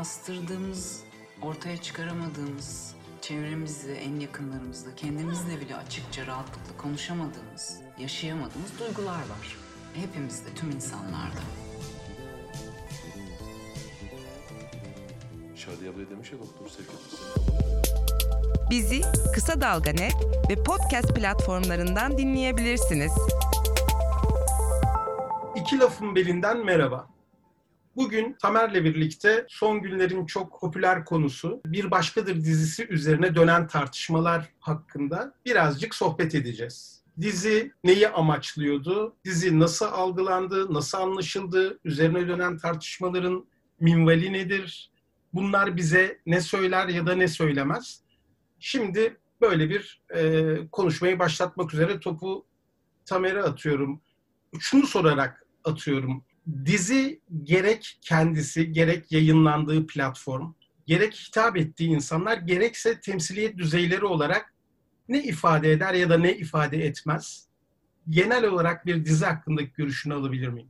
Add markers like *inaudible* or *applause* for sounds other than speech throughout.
bastırdığımız, ortaya çıkaramadığımız, çevremizle, en yakınlarımızla, kendimizle bile açıkça rahatlıkla konuşamadığımız, yaşayamadığımız duygular var. Hepimizde, tüm insanlarda. Şadiye abla demiş ya doktor sevgilisi. Bizi Kısa Dalga Net ve podcast platformlarından dinleyebilirsiniz. İki lafın belinden merhaba. Bugün Tamer'le birlikte son günlerin çok popüler konusu Bir Başkadır dizisi üzerine dönen tartışmalar hakkında birazcık sohbet edeceğiz. Dizi neyi amaçlıyordu? Dizi nasıl algılandı? Nasıl anlaşıldı? Üzerine dönen tartışmaların minvali nedir? Bunlar bize ne söyler ya da ne söylemez? Şimdi böyle bir e, konuşmayı başlatmak üzere topu Tamer'e atıyorum. Şunu sorarak atıyorum. Dizi gerek kendisi, gerek yayınlandığı platform, gerek hitap ettiği insanlar, gerekse temsiliyet düzeyleri olarak ne ifade eder ya da ne ifade etmez? Genel olarak bir dizi hakkındaki görüşünü alabilir miyim?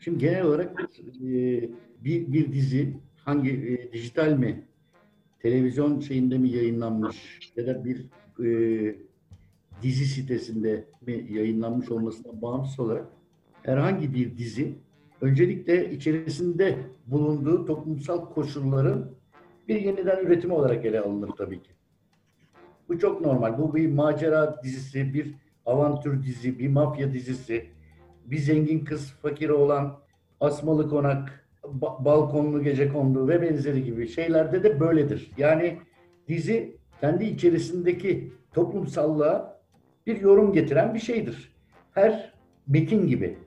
Şimdi genel olarak e, bir, bir dizi hangi e, dijital mi, televizyon şeyinde mi yayınlanmış ya da bir e, dizi sitesinde mi yayınlanmış olmasına bağımsız olarak herhangi bir dizi öncelikle içerisinde bulunduğu toplumsal koşulların bir yeniden üretimi olarak ele alınır tabii ki. Bu çok normal. Bu bir macera dizisi, bir avantür dizi, bir mafya dizisi, bir zengin kız, fakir olan, asmalı konak, ba- balkonlu gece kondu ve benzeri gibi şeylerde de böyledir. Yani dizi kendi içerisindeki toplumsallığa bir yorum getiren bir şeydir. Her metin gibi,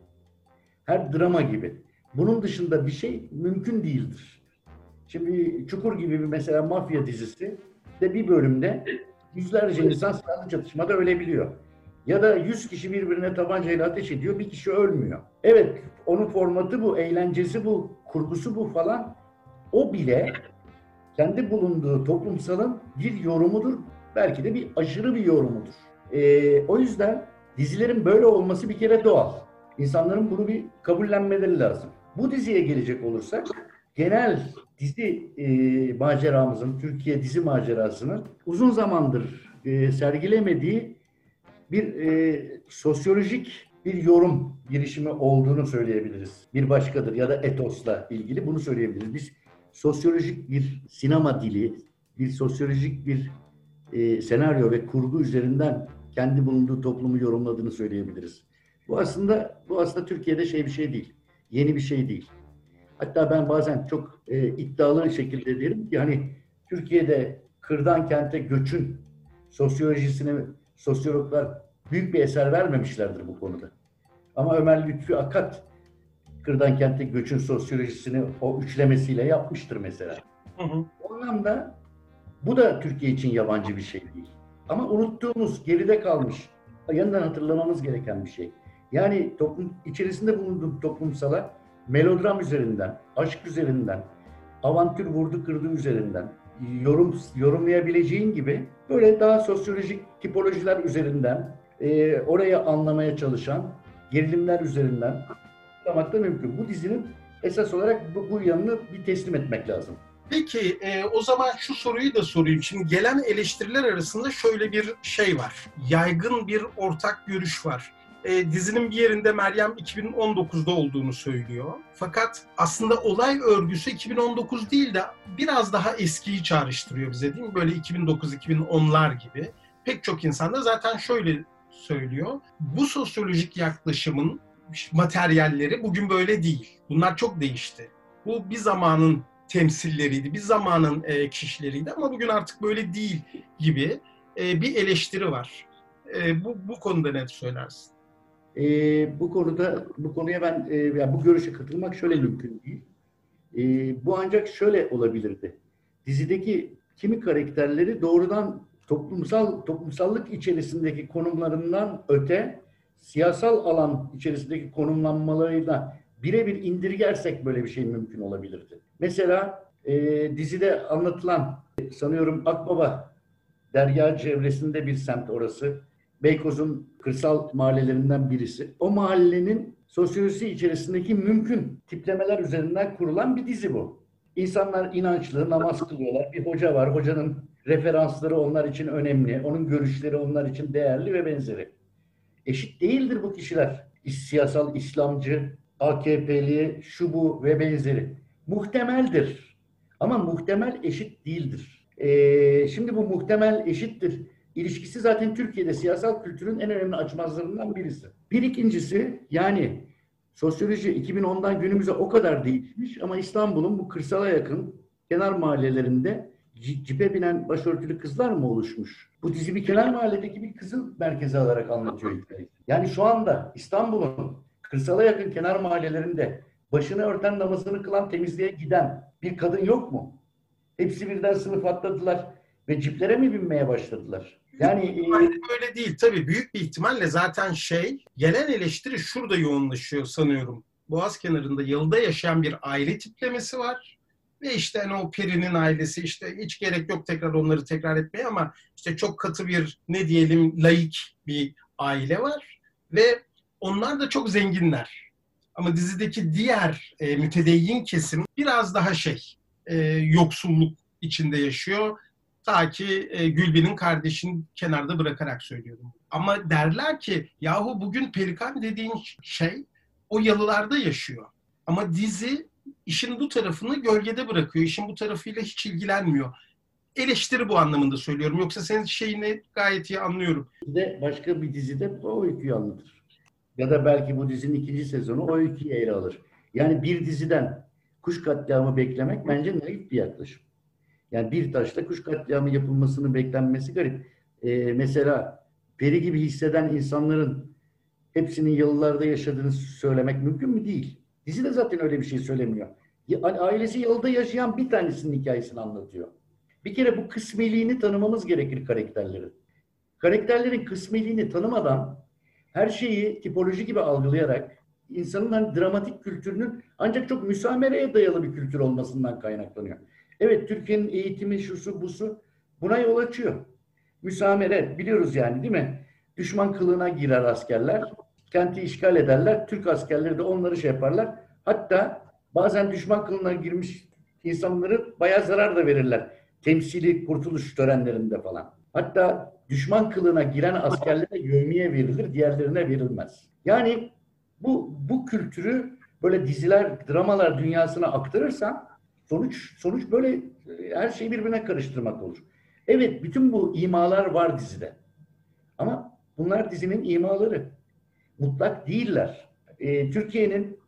her drama gibi. Bunun dışında bir şey mümkün değildir. Şimdi Çukur gibi bir mesela mafya dizisi de bir bölümde yüzlerce insan silahlı çatışmada ölebiliyor. Ya da 100 kişi birbirine tabancayla ateş ediyor, bir kişi ölmüyor. Evet, onun formatı bu, eğlencesi bu, kurgusu bu falan. O bile kendi bulunduğu toplumsalın bir yorumudur. Belki de bir aşırı bir yorumudur. Ee, o yüzden dizilerin böyle olması bir kere doğal. İnsanların bunu bir kabullenmeleri lazım. Bu diziye gelecek olursak, genel dizi e, maceramızın, Türkiye dizi macerasının uzun zamandır e, sergilemediği bir e, sosyolojik bir yorum girişimi olduğunu söyleyebiliriz. Bir başkadır ya da etosla ilgili bunu söyleyebiliriz. Biz sosyolojik bir sinema dili, bir sosyolojik bir e, senaryo ve kurgu üzerinden kendi bulunduğu toplumu yorumladığını söyleyebiliriz. Bu aslında bu aslında Türkiye'de şey bir şey değil. Yeni bir şey değil. Hatta ben bazen çok e, iddialı şekilde derim ki hani Türkiye'de kırdan kente göçün sosyolojisine sosyologlar büyük bir eser vermemişlerdir bu konuda. Ama Ömer Lütfü Akat kırdan kente göçün sosyolojisini o üçlemesiyle yapmıştır mesela. Hı hı. O anlamda bu da Türkiye için yabancı bir şey değil. Ama unuttuğumuz, geride kalmış, yanından hatırlamamız gereken bir şey. Yani toplum içerisinde bulunduğu toplumsala melodram üzerinden, aşk üzerinden, avantür vurdu kırdı üzerinden yorum yorumlayabileceğin gibi böyle daha sosyolojik tipolojiler üzerinden e, orayı anlamaya çalışan gerilimler üzerinden anlamak da mümkün. Bu dizinin esas olarak bu, bu yanını bir teslim etmek lazım. Peki e, o zaman şu soruyu da sorayım. Şimdi gelen eleştiriler arasında şöyle bir şey var. Yaygın bir ortak görüş var. E, dizinin bir yerinde Meryem 2019'da olduğunu söylüyor. Fakat aslında olay örgüsü 2019 değil de biraz daha eskiyi çağrıştırıyor bize değil mi? Böyle 2009-2010'lar gibi. Pek çok insan da zaten şöyle söylüyor. Bu sosyolojik yaklaşımın materyalleri bugün böyle değil. Bunlar çok değişti. Bu bir zamanın temsilleriydi, bir zamanın e, kişileriydi ama bugün artık böyle değil gibi e, bir eleştiri var. E, bu, bu konuda ne söylersin? E, bu konuda bu konuya ben e, yani bu görüşe katılmak şöyle mümkün değil. E, bu ancak şöyle olabilirdi. Dizideki kimi karakterleri doğrudan toplumsal toplumsallık içerisindeki konumlarından öte siyasal alan içerisindeki konumlanmalarıyla birebir indirgersek böyle bir şey mümkün olabilirdi. Mesela e, dizide anlatılan sanıyorum Akbaba derya çevresinde bir semt orası. Beykoz'un kırsal mahallelerinden birisi. O mahallenin sosyolojisi içerisindeki mümkün tiplemeler üzerinden kurulan bir dizi bu. İnsanlar inançlı, namaz kılıyorlar. Bir hoca var. Hocanın referansları onlar için önemli. Onun görüşleri onlar için değerli ve benzeri. Eşit değildir bu kişiler. Siyasal İslamcı, AKP'li, şu bu ve benzeri. Muhtemeldir. Ama muhtemel eşit değildir. Ee, şimdi bu muhtemel eşittir ilişkisi zaten Türkiye'de siyasal kültürün en önemli açmazlarından birisi. Bir ikincisi yani sosyoloji 2010'dan günümüze o kadar değişmiş ama İstanbul'un bu kırsala yakın kenar mahallelerinde cipe binen başörtülü kızlar mı oluşmuş? Bu dizi bir kenar mahalledeki bir kızı merkeze alarak anlatıyor. Yani şu anda İstanbul'un kırsala yakın kenar mahallelerinde başını örten namazını kılan temizliğe giden bir kadın yok mu? Hepsi birden sınıf atladılar ve ciplere mi binmeye başladılar? Yani e, öyle değil tabii büyük bir ihtimalle zaten şey gelen eleştiri şurada yoğunlaşıyor sanıyorum. Boğaz kenarında yılda yaşayan bir aile tiplemesi var. Ve işte hani o Peri'nin ailesi işte hiç gerek yok tekrar onları tekrar etmeye ama işte çok katı bir ne diyelim laik bir aile var. Ve onlar da çok zenginler. Ama dizideki diğer e, mütedeyyin kesim biraz daha şey e, yoksulluk içinde yaşıyor Ta ki e, Gülbin'in kardeşini kenarda bırakarak söylüyorum. Ama derler ki yahu bugün Pelikan dediğin şey o yalılarda yaşıyor. Ama dizi işin bu tarafını gölgede bırakıyor. İşin bu tarafıyla hiç ilgilenmiyor. Eleştiri bu anlamında söylüyorum. Yoksa senin şeyini gayet iyi anlıyorum. De başka bir dizide o öyküyü anlatır. Ya da belki bu dizinin ikinci sezonu o öyküyü ele alır. Yani bir diziden kuş katliamı beklemek bence naif bir yaklaşım. Yani bir taşla kuş katliamı yapılmasını beklenmesi garip. Ee, mesela peri gibi hisseden insanların hepsinin yalılarda yaşadığını söylemek mümkün mü? Değil. Dizi de zaten öyle bir şey söylemiyor. Ailesi yalıda yaşayan bir tanesinin hikayesini anlatıyor. Bir kere bu kısmiliğini tanımamız gerekir karakterlerin. Karakterlerin kısmiliğini tanımadan her şeyi tipoloji gibi algılayarak insanın hani dramatik kültürünün ancak çok müsamereye dayalı bir kültür olmasından kaynaklanıyor. Evet Türkiye'nin eğitimi şusu busu buna yol açıyor. Müsamere biliyoruz yani değil mi? Düşman kılığına girer askerler. Kenti işgal ederler. Türk askerleri de onları şey yaparlar. Hatta bazen düşman kılığına girmiş insanları bayağı zarar da verirler. Temsili kurtuluş törenlerinde falan. Hatta düşman kılığına giren askerlere yövmiye verilir, diğerlerine verilmez. Yani bu bu kültürü böyle diziler, dramalar dünyasına aktarırsan Sonuç sonuç böyle her şeyi birbirine karıştırmak olur. Evet bütün bu imalar var dizide. Ama bunlar dizinin imaları. Mutlak değiller. E, Türkiye'nin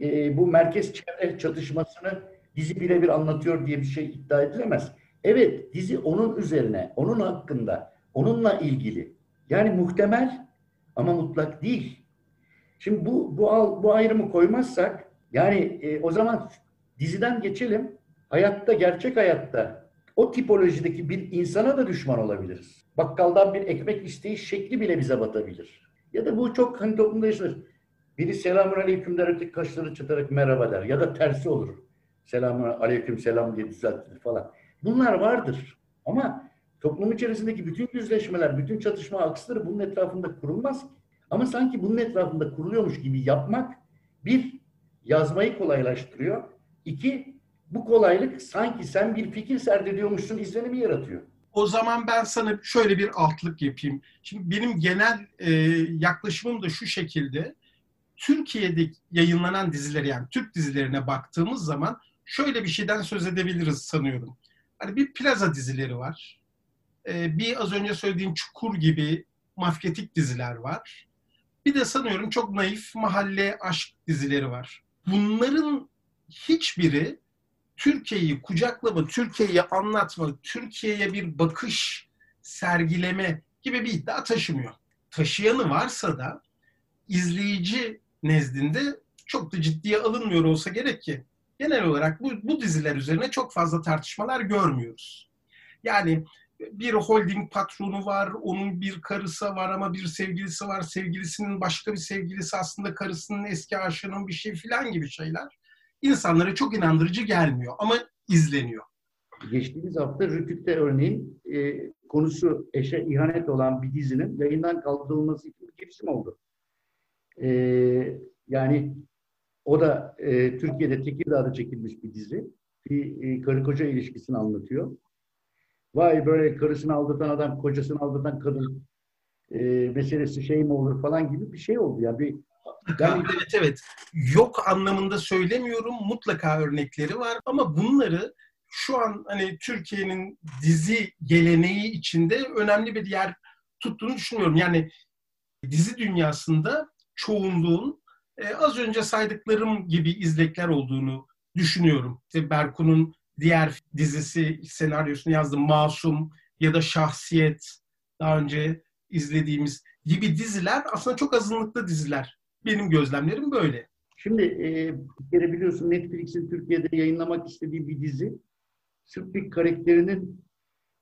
e, bu merkez çevre çatışmasını dizi birebir anlatıyor diye bir şey iddia edilemez. Evet dizi onun üzerine, onun hakkında, onunla ilgili. Yani muhtemel ama mutlak değil. Şimdi bu bu bu ayrımı koymazsak yani e, o zaman Diziden geçelim. Hayatta, gerçek hayatta o tipolojideki bir insana da düşman olabiliriz. Bakkaldan bir ekmek isteği şekli bile bize batabilir. Ya da bu çok hani toplumda yaşanır. Biri selamun aleyküm der, öteki kaşları çıtarak merhaba der. Ya da tersi olur. Selamun aleyküm selam diye düzeltilir falan. Bunlar vardır. Ama toplum içerisindeki bütün yüzleşmeler, bütün çatışma aksları bunun etrafında kurulmaz Ama sanki bunun etrafında kuruluyormuş gibi yapmak bir yazmayı kolaylaştırıyor. İki, bu kolaylık sanki sen bir fikir serdediyormuşsun izlenimi yaratıyor. O zaman ben sana şöyle bir altlık yapayım. Şimdi benim genel e, yaklaşımım da şu şekilde. Türkiye'de yayınlanan dizileri yani Türk dizilerine baktığımız zaman şöyle bir şeyden söz edebiliriz sanıyorum. Hani bir plaza dizileri var. E, bir az önce söylediğim Çukur gibi mafyatik diziler var. Bir de sanıyorum çok naif mahalle aşk dizileri var. Bunların hiçbiri Türkiye'yi kucaklama, Türkiye'yi anlatma, Türkiye'ye bir bakış sergileme gibi bir iddia taşımıyor. Taşıyanı varsa da izleyici nezdinde çok da ciddiye alınmıyor olsa gerek ki genel olarak bu, bu diziler üzerine çok fazla tartışmalar görmüyoruz. Yani bir holding patronu var, onun bir karısı var ama bir sevgilisi var. Sevgilisinin başka bir sevgilisi aslında karısının eski aşığının bir şey filan gibi şeyler insanlara çok inandırıcı gelmiyor ama izleniyor. Geçtiğimiz hafta Rütük'te örneğin e, konusu eşe ihanet olan bir dizinin yayından kaldırılması için bir girişim oldu. E, yani o da e, Türkiye'de Tekirdağ'da çekilmiş bir dizi. bir e, karı koca ilişkisini anlatıyor. Vay böyle karısını aldatan adam, kocasını aldatan kadın e, meselesi şey mi olur falan gibi bir şey oldu. Yani bir yani Evet evet. Yok anlamında söylemiyorum. Mutlaka örnekleri var ama bunları şu an hani Türkiye'nin dizi geleneği içinde önemli bir yer tuttuğunu düşünüyorum. Yani dizi dünyasında çoğunluğun e, az önce saydıklarım gibi izlekler olduğunu düşünüyorum. İşte Berkun'un diğer dizisi senaryosunu yazdım. Masum ya da Şahsiyet daha önce izlediğimiz gibi diziler aslında çok azınlıklı diziler. Benim gözlemlerim böyle. Şimdi e, bir kere biliyorsun Netflix'in Türkiye'de yayınlamak istediği bir dizi sırf bir karakterinin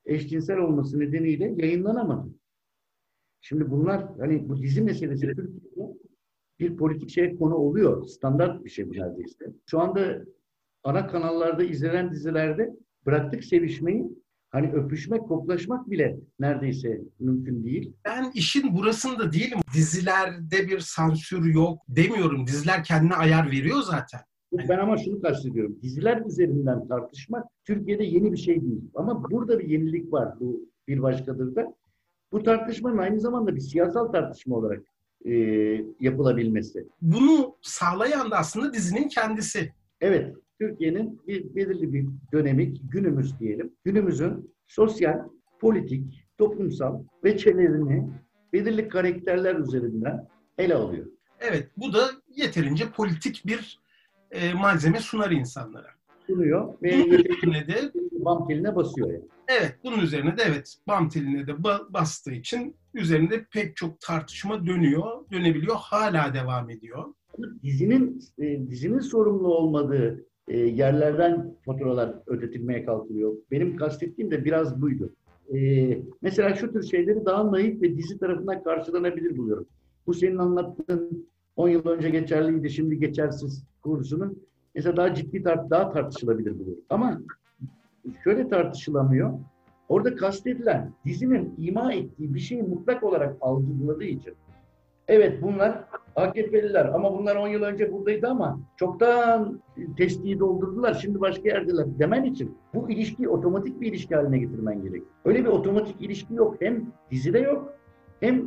eşcinsel olması nedeniyle yayınlanamadı. Şimdi bunlar hani bu dizi meselesi Türkiye'de bir politik şeye konu oluyor. Standart bir şey bu neredeyse. Şu anda ana kanallarda izlenen dizilerde bıraktık sevişmeyi. Hani öpüşmek, koklaşmak bile neredeyse mümkün değil. Ben işin burasında değilim. Dizilerde bir sansür yok demiyorum. Diziler kendine ayar veriyor zaten. Ben ama şunu kastediyorum. Diziler üzerinden tartışmak Türkiye'de yeni bir şey değil. Ama burada bir yenilik var bu bir başkadır da. Bu tartışmanın aynı zamanda bir siyasal tartışma olarak e, yapılabilmesi. Bunu sağlayan da aslında dizinin kendisi. Evet, Türkiye'nin bir belirli bir dönemi, günümüz diyelim, günümüzün sosyal, politik, toplumsal veçelerini belirli karakterler üzerinden ele alıyor. Evet, bu da yeterince politik bir e, malzeme sunar insanlara. Sunuyor ve Bunun üzerine de bam teline basıyor yani. evet, bunun üzerine de evet bam teline de ba- bastığı için üzerinde pek çok tartışma dönüyor, dönebiliyor, hala devam ediyor. dizinin e, dizinin sorumlu olmadığı e, yerlerden faturalar ödetilmeye kalkılıyor. Benim kastettiğim de biraz buydu. E, mesela şu tür şeyleri daha naif ve dizi tarafından karşılanabilir buluyorum. Bu senin anlattığın 10 yıl önce geçerliydi, şimdi geçersiz kursunun mesela daha ciddi tar- daha tartışılabilir buluyorum. Ama şöyle tartışılamıyor. Orada kastedilen dizinin ima ettiği bir şeyi mutlak olarak algıladığı için. Evet bunlar AKP'liler ama bunlar 10 yıl önce buradaydı ama çoktan testiyi doldurdular. Şimdi başka yerdeler demen için bu ilişkiyi otomatik bir ilişki haline getirmen gerek. Öyle bir otomatik ilişki yok. Hem dizide yok hem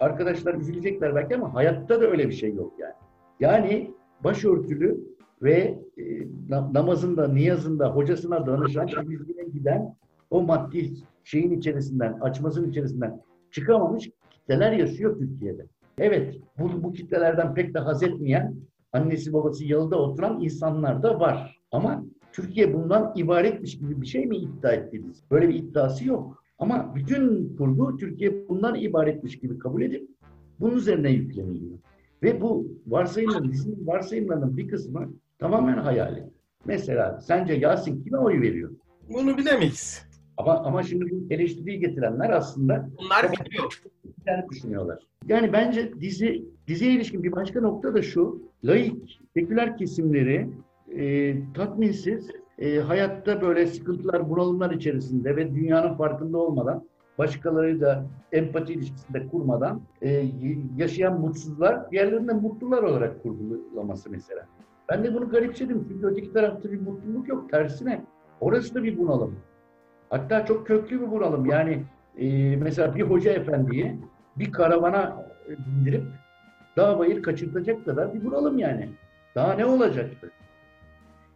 arkadaşlar üzülecekler belki ama hayatta da öyle bir şey yok yani. Yani başörtülü ve e, na- namazında, niyazında, hocasına danışan, temizliğe giden o maddi şeyin içerisinden, açmasının içerisinden çıkamamış kitleler yaşıyor Türkiye'de. Evet, bu, bu kitlelerden pek de haz etmeyen, annesi babası yalıda oturan insanlar da var. Ama Türkiye bundan ibaretmiş gibi bir şey mi iddia ettiniz? Böyle bir iddiası yok. Ama bütün kurgu Türkiye bundan ibaretmiş gibi kabul edip bunun üzerine yükleniliyor. Ve bu varsayımların, dizinin varsayımlarının bir kısmı tamamen hayali. Mesela sence Yasin kime oy veriyor? Bunu bilemeyiz. Ama ama şimdi bu eleştiriyi getirenler aslında Bunlar biliyor. yani düşünüyorlar. Yani bence dizi diziye ilişkin bir başka nokta da şu. Laik, seküler kesimleri e, tatminsiz, e, hayatta böyle sıkıntılar, bunalımlar içerisinde ve dünyanın farkında olmadan, başkalarıyla empati ilişkisinde kurmadan e, yaşayan mutsuzlar, diğerlerinde mutlular olarak kurgulaması mesela. Ben de bunu garipsedim çünkü öteki tarafta bir mutluluk yok. Tersine orası da bir bunalım. Hatta çok köklü bir bunalım. Yani e, mesela bir hoca efendiyi bir karavana bindirip dağ bayır kaçırtacak kadar bir bunalım yani. Daha ne olacaktı?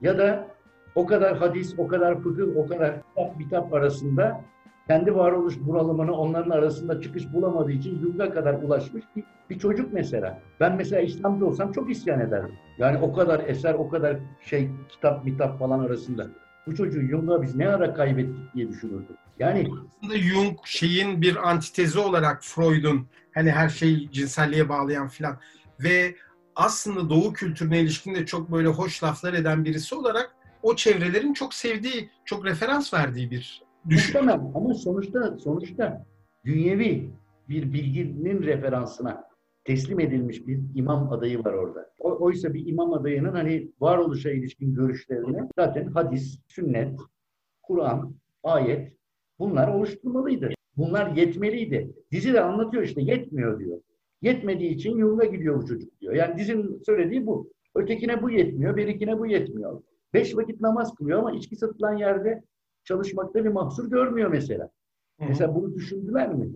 Ya da o kadar hadis, o kadar fıkıh, o kadar kitap, kitap arasında kendi varoluş bunalımını onların arasında çıkış bulamadığı için Jung'a kadar ulaşmış bir, bir çocuk mesela. Ben mesela İslam'da olsam çok isyan ederdim. Yani o kadar eser, o kadar şey kitap, mitap falan arasında. Bu çocuğu Jung'a biz ne ara kaybettik diye düşünürdüm. Yani Aslında Jung şeyin bir antitezi olarak Freud'un hani her şeyi cinselliğe bağlayan filan ve aslında Doğu kültürüne ilişkin de çok böyle hoş laflar eden birisi olarak o çevrelerin çok sevdiği, çok referans verdiği bir düşün. Muhtemel ama sonuçta sonuçta dünyevi bir bilginin referansına teslim edilmiş bir imam adayı var orada. O, oysa bir imam adayının hani varoluşa ilişkin görüşlerini zaten hadis, sünnet, Kur'an, ayet bunlar oluşturmalıydı. Bunlar yetmeliydi. Dizi de anlatıyor işte yetmiyor diyor. Yetmediği için Jung'a gidiyor bu çocuk diyor. Yani dizinin söylediği bu. Ötekine bu yetmiyor, berikine bu yetmiyor. Beş vakit namaz kılıyor ama içki satılan yerde çalışmakta bir mahsur görmüyor mesela. Hı. Mesela bunu düşündüler mi?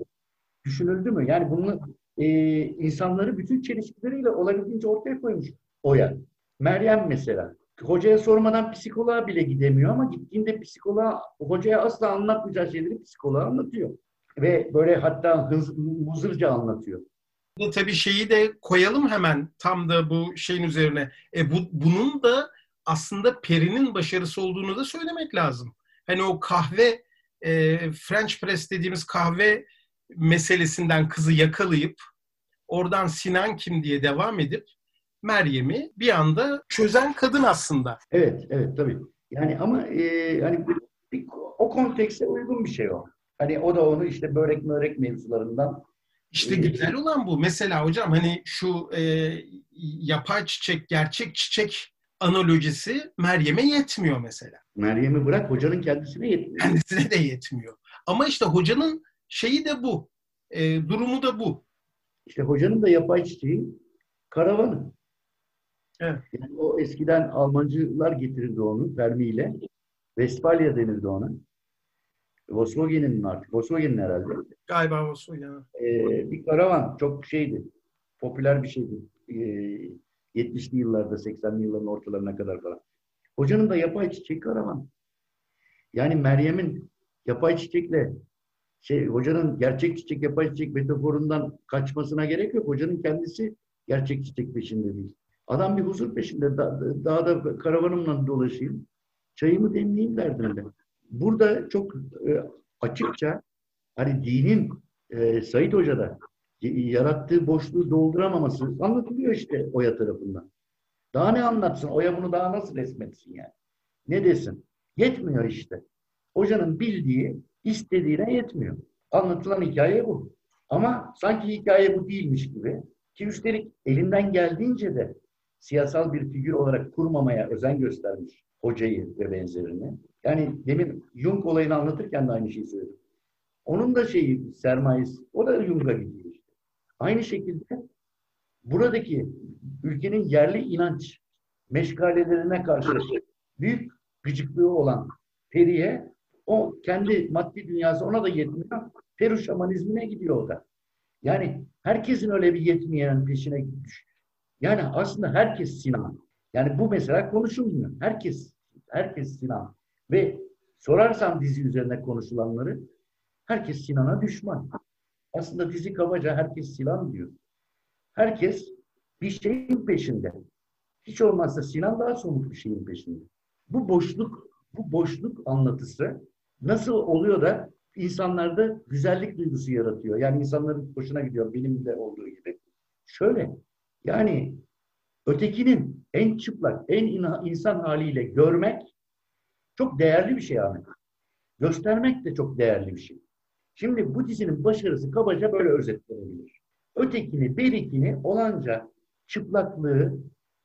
Düşünüldü mü? Yani bunu e, insanları bütün çelişkileriyle olabildiğince ortaya koymuş Oya. Meryem mesela. Hocaya sormadan psikoloğa bile gidemiyor ama gittiğinde psikoloğa, hocaya asla anlatmayacağı şeyleri psikoloğa anlatıyor. Ve böyle hatta hız, muzırca anlatıyor. Burada tabii şeyi de koyalım hemen tam da bu şeyin üzerine. E bu, bunun da aslında Peri'nin başarısı olduğunu da söylemek lazım. Hani o kahve e, French press dediğimiz kahve meselesinden kızı yakalayıp oradan Sinan kim diye devam edip Meryem'i bir anda çözen kadın aslında. Evet, evet tabii. Yani ama e, bir- o kontekste uygun bir şey o. Hani o da onu işte börek mörek mevzularından İşte Evet. güzel olan bu. Mesela hocam hani şu e, yapay çiçek, gerçek çiçek analojisi Meryem'e yetmiyor mesela. Meryem'i bırak hocanın kendisine yetmiyor. Kendisine de yetmiyor. Ama işte hocanın şeyi de bu. E, durumu da bu. İşte hocanın da yapay çiçeği karavanı. Evet. Yani o eskiden Almancılar getirirdi onu Fermi ile. Westfalia denirdi ona. Volkswagen'in artık. Volkswagen'in herhalde. Galiba ya. Ee, bir karavan. Çok şeydi. Popüler bir şeydi. Ee, 70'li yıllarda, 80'li yılların ortalarına kadar falan. Hocanın da yapay çiçek karavan. Yani Meryem'in yapay çiçekle şey hocanın gerçek çiçek yapay çiçek metaforundan kaçmasına gerek yok. Hocanın kendisi gerçek çiçek peşinde değil. Adam bir huzur peşinde. Da, dağda karavanımla dolaşayım. Çayımı demleyeyim derdinde. Burada çok e, açıkça hani dinin e, Said Hoca'da yarattığı boşluğu dolduramaması anlatılıyor işte Oya tarafından. Daha ne anlatsın? Oya bunu daha nasıl resmetsin yani? Ne desin? Yetmiyor işte. Hocanın bildiği, istediğine yetmiyor. Anlatılan hikaye bu. Ama sanki hikaye bu değilmiş gibi ki üstelik elinden geldiğince de siyasal bir figür olarak kurmamaya özen göstermiş hocayı ve benzerini. Yani demin Jung olayını anlatırken de aynı şeyi söyledim. Onun da şeyi, sermayesi, o da Jung'a gidiyor işte. Aynı şekilde buradaki ülkenin yerli inanç meşgalelerine karşı büyük gıcıklığı olan Peri'ye o kendi maddi dünyası ona da yetmiyor. Peru şamanizmine gidiyor o da. Yani herkesin öyle bir yetmeyen peşine düş. Yani aslında herkes Sinan. Yani bu mesela konuşulmuyor. Herkes herkes Sinan. Ve sorarsan dizi üzerine konuşulanları herkes Sinan'a düşman. Aslında dizi kabaca herkes Sinan diyor. Herkes bir şeyin peşinde. Hiç olmazsa Sinan daha somut bir şeyin peşinde. Bu boşluk, bu boşluk anlatısı nasıl oluyor da insanlarda güzellik duygusu yaratıyor. Yani insanların hoşuna gidiyor benim de olduğu gibi. Şöyle yani ötekinin en çıplak, en insan haliyle görmek çok değerli bir şey Ahmet. Göstermek de çok değerli bir şey. Şimdi bu dizinin başarısı kabaca böyle özetlenebilir. Ötekini, berikini olanca çıplaklığı,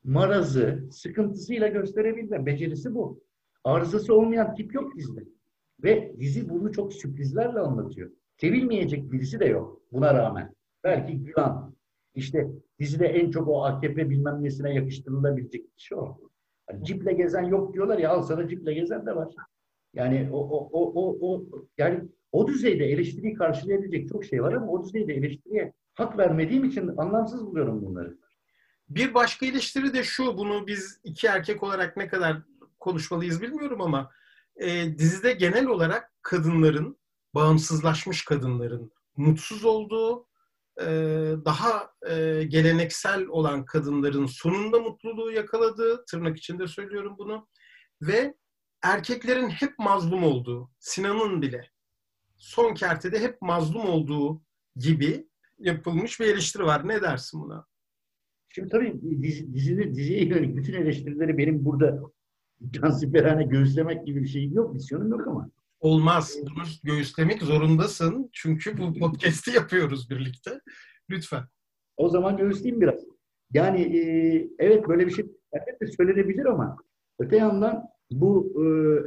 marazı, sıkıntısıyla gösterebilme. Becerisi bu. Arızası olmayan tip yok dizide. Ve dizi bunu çok sürprizlerle anlatıyor. Sevilmeyecek birisi de yok buna rağmen. Belki Gülan. İşte dizide en çok o AKP bilmem nesine yakıştırılabilecek kişi o. Hani ciple gezen yok diyorlar ya al sana ciple gezen de var. Yani o, o, o, o, o yani o düzeyde eleştiriyi karşılayabilecek çok şey var ama o düzeyde eleştiriye hak vermediğim için anlamsız buluyorum bunları. Bir başka eleştiri de şu, bunu biz iki erkek olarak ne kadar konuşmalıyız bilmiyorum ama e, dizide genel olarak kadınların, bağımsızlaşmış kadınların mutsuz olduğu, e, daha e, geleneksel olan kadınların sonunda mutluluğu yakaladığı, tırnak içinde söylüyorum bunu, ve erkeklerin hep mazlum olduğu, Sinan'ın bile son kertede hep mazlum olduğu gibi yapılmış bir eleştiri var. Ne dersin buna? Şimdi tabii dizi, dizinin, diziye yönelik bütün eleştirileri benim burada cansiperhane göğüslemek gibi bir şeyim yok, misyonum yok ama. Olmaz. Bunu göğüslemek zorundasın. Çünkü bu *laughs* podcast'i yapıyoruz birlikte. Lütfen. O zaman göğüsleyeyim biraz. Yani e, evet böyle bir şey elbette söylenebilir ama öte yandan bu e,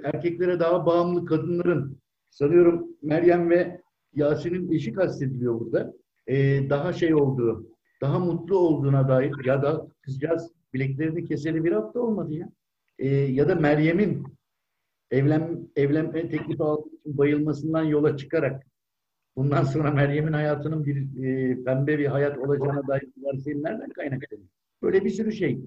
erkeklere daha bağımlı kadınların sanıyorum Meryem ve Yasin'in eşi kastediliyor burada. E, daha şey olduğu, daha mutlu olduğuna dair ya da kızcağız bileklerini keseli bir hafta olmadı ya. E, ya da Meryem'in evlen evlenme teklifi aldığı için bayılmasından yola çıkarak bundan sonra Meryem'in hayatının bir e, pembe bir hayat olacağına dair varsayımlardan kaynaklanıyor. Böyle bir sürü şey.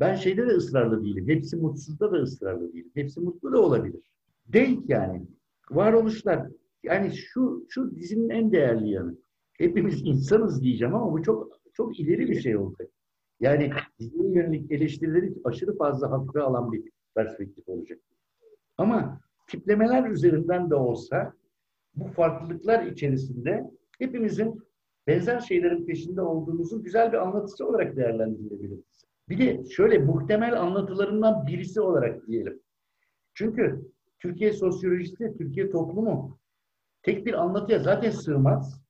Ben şeyde de ısrarlı değilim. Hepsi mutsuzda da ısrarlı değilim. Hepsi mutlu da olabilir. Denk yani. Varoluşlar. Yani şu şu dizinin en değerli yanı. Hepimiz insanız diyeceğim ama bu çok çok ileri bir şey oldu. Yani diziye yönelik eleştirileri aşırı fazla hakkı alan bir perspektif olacak. Ama tiplemeler üzerinden de olsa bu farklılıklar içerisinde hepimizin benzer şeylerin peşinde olduğumuzu güzel bir anlatısı olarak değerlendirilebiliriz. Bir de şöyle muhtemel anlatılarından birisi olarak diyelim. Çünkü Türkiye sosyolojisi, Türkiye toplumu tek bir anlatıya zaten sığmaz.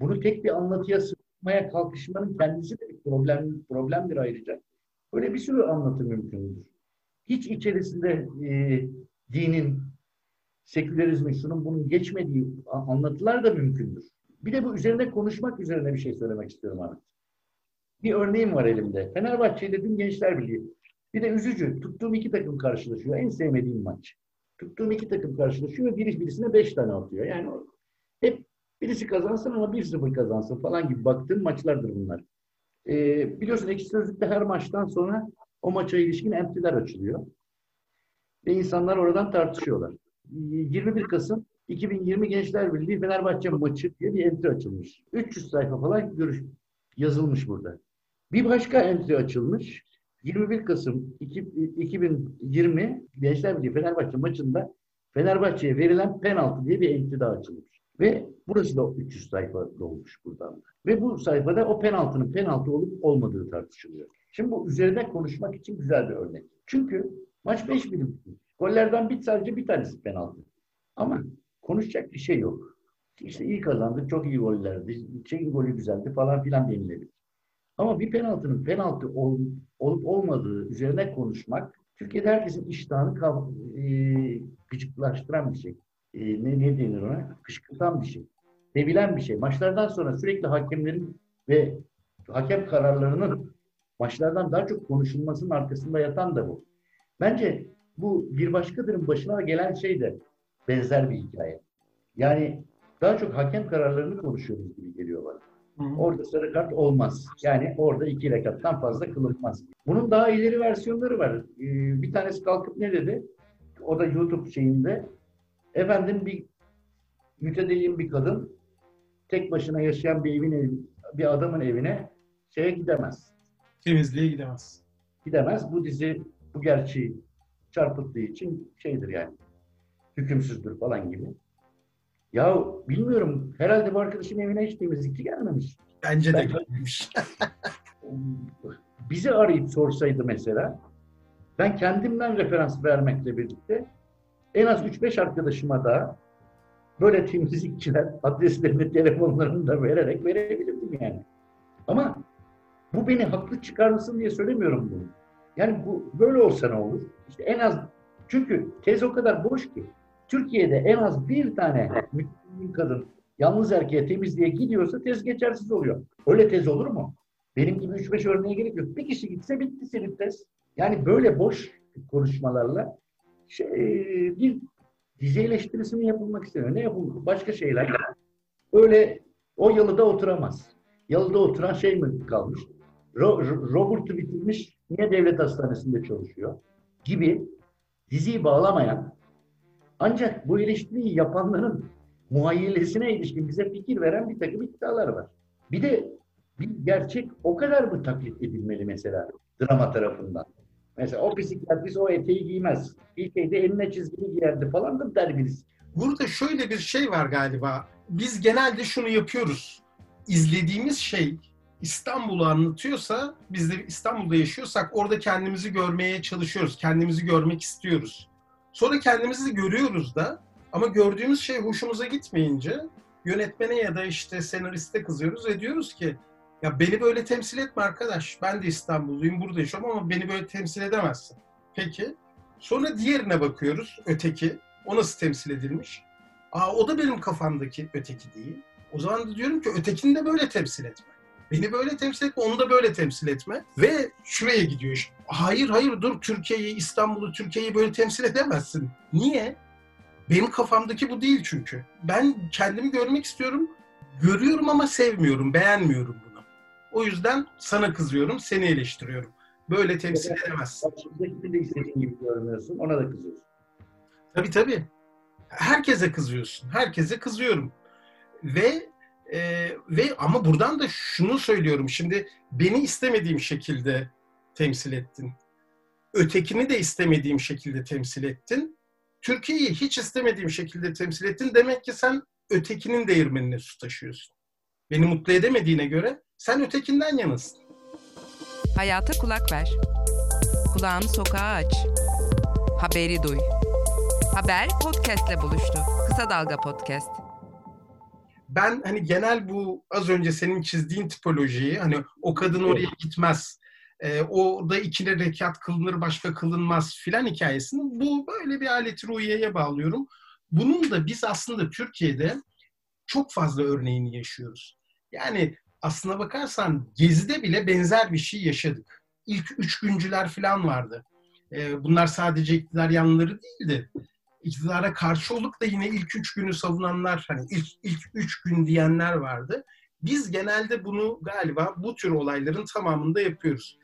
Bunu tek bir anlatıya sığmaya kalkışmanın kendisi de problem, problemdir ayrıca. Böyle bir sürü anlatı mümkündür. Hiç içerisinde e, dinin, sekülerizmin, şunun bunun geçmediği anlatılar da mümkündür. Bir de bu üzerine konuşmak üzerine bir şey söylemek istiyorum Ahmet. Bir örneğim var elimde. Fenerbahçe ile dün Gençler Birliği. Bir de üzücü. Tuttuğum iki takım karşılaşıyor. En sevmediğim maç. Tuttuğum iki takım karşılaşıyor ve biri birisine beş tane atıyor. Yani hep birisi kazansın ama bir sıfır kazansın falan gibi baktığım maçlardır bunlar. Ee, biliyorsun ekşi sözlükte her maçtan sonra o maça ilişkin emptiler açılıyor. Ve insanlar oradan tartışıyorlar. 21 Kasım 2020 Gençler Birliği Fenerbahçe maçı diye bir entry açılmış. 300 sayfa falan görüş yazılmış burada. Bir başka entry açılmış. 21 Kasım 2020 Gençler Birliği Fenerbahçe maçında Fenerbahçe'ye verilen penaltı diye bir entry daha açılmış. Ve burası da 300 sayfa dolmuş buradan. Ve bu sayfada o penaltının penaltı olup olmadığı tartışılıyor. Şimdi bu üzerine konuşmak için güzel bir örnek. Çünkü maç 5 birim. Gollerden bir sadece bir tanesi penaltı. Ama konuşacak bir şey yok. İşte iyi kazandık, çok iyi gollerdi, şeyin golü güzeldi falan filan denilebilir. Ama bir penaltının penaltı ol, olup olmadığı üzerine konuşmak Türkiye'de herkesin iştahını e, gıcıklaştıran bir şey. E, ne, ne denir ona? Kışkırtan bir şey. Sevilen bir şey. Maçlardan sonra sürekli hakemlerin ve hakem kararlarının maçlardan daha çok konuşulmasının arkasında yatan da bu. Bence bu bir başkadırın başına gelen şey de benzer bir hikaye. Yani daha çok hakem kararlarını konuşuyoruz gibi geliyor bana. Orada sarı kart olmaz. Yani orada iki rekattan fazla kılınmaz. Bunun daha ileri versiyonları var. Ee, bir tanesi kalkıp ne dedi? O da YouTube şeyinde. Efendim bir mütedeyyin bir kadın tek başına yaşayan bir evin evi, bir adamın evine şeye gidemez. Temizliğe gidemez. Gidemez. Bu dizi bu gerçeği çarpıttığı için şeydir yani. Hükümsüzdür falan gibi. Ya bilmiyorum. Herhalde bu arkadaşın evine hiç temizlikçi gelmemiş. Bence de gelmemiş. Bizi arayıp sorsaydı mesela ben kendimden referans vermekle birlikte en az 3-5 arkadaşıma da böyle temizlikçiler adreslerini, telefonlarını da vererek verebilirdim yani. Ama bu beni haklı çıkarmasın diye söylemiyorum bunu. Yani bu böyle olsa ne olur? İşte en az çünkü tez o kadar boş ki Türkiye'de en az bir tane Müslüman kadın yalnız erkeğe temizliğe gidiyorsa tez geçersiz oluyor. Öyle tez olur mu? Benim gibi 3-5 örneğe gerek yok. Bir kişi gitse bitti senin tez. Yani böyle boş konuşmalarla şey, bir dizi eleştirisi mi yapılmak isteniyor? Ne yapılmak? Başka şeyler. Öyle o yalıda oturamaz. Yalıda oturan şey mi kalmış? Ro- Ro- Robert'ı bitirmiş, niye devlet hastanesinde çalışıyor? Gibi diziyi bağlamayan ancak bu eleştiriyi yapanların muhayyilesine ilişkin bize fikir veren bir takım iddialar var. Bir de bir gerçek o kadar mı taklit edilmeli mesela drama tarafından? Mesela o psikiyatrist o eteği giymez. Bir şeyde eline çizgili giyerdi falan da der birisi. Burada şöyle bir şey var galiba. Biz genelde şunu yapıyoruz. İzlediğimiz şey İstanbul'u anlatıyorsa, biz de İstanbul'da yaşıyorsak orada kendimizi görmeye çalışıyoruz. Kendimizi görmek istiyoruz. Sonra kendimizi görüyoruz da ama gördüğümüz şey hoşumuza gitmeyince yönetmene ya da işte senariste kızıyoruz ve diyoruz ki ya beni böyle temsil etme arkadaş. Ben de İstanbulluyum, burada yaşıyorum ama beni böyle temsil edemezsin. Peki. Sonra diğerine bakıyoruz, öteki. O nasıl temsil edilmiş? Aa o da benim kafamdaki öteki değil. O zaman da diyorum ki ötekini de böyle temsil etme. Beni böyle temsil etme, onu da böyle temsil etme. Ve şuraya gidiyor iş. Hayır hayır dur Türkiye'yi, İstanbul'u, Türkiye'yi böyle temsil edemezsin. Niye? Benim kafamdaki bu değil çünkü. Ben kendimi görmek istiyorum. Görüyorum ama sevmiyorum, beğenmiyorum bunu. O yüzden sana kızıyorum, seni eleştiriyorum. Böyle temsil edemezsin. Karşımdakini de istediğin gibi görmüyorsun. Ona da kızıyorsun. Tabii tabii. Herkese kızıyorsun. Herkese kızıyorum. Ve e, ve ama buradan da şunu söylüyorum. Şimdi beni istemediğim şekilde temsil ettin. Ötekini de istemediğim şekilde temsil ettin. Türkiye'yi hiç istemediğim şekilde temsil ettin. Demek ki sen ötekinin değirmenine su taşıyorsun. Beni mutlu edemediğine göre sen ötekinden yanasın. Hayata kulak ver. Kulağını sokağa aç. Haberi duy. Haber podcastle buluştu. Kısa Dalga Podcast. ben hani genel bu az önce senin çizdiğin tipolojiyi hani o kadın oraya gitmez. E, orada ikili rekat kılınır başka kılınmaz filan hikayesini bu böyle bir alet ruhiyeye bağlıyorum. Bunun da biz aslında Türkiye'de çok fazla örneğini yaşıyoruz. Yani aslına bakarsan Gezi'de bile benzer bir şey yaşadık. İlk üç güncüler filan vardı. E, bunlar sadece iktidar yanlıları değildi iktidara karşı olup da yine ilk üç günü savunanlar, hani ilk, ilk üç gün diyenler vardı. Biz genelde bunu galiba bu tür olayların tamamında yapıyoruz.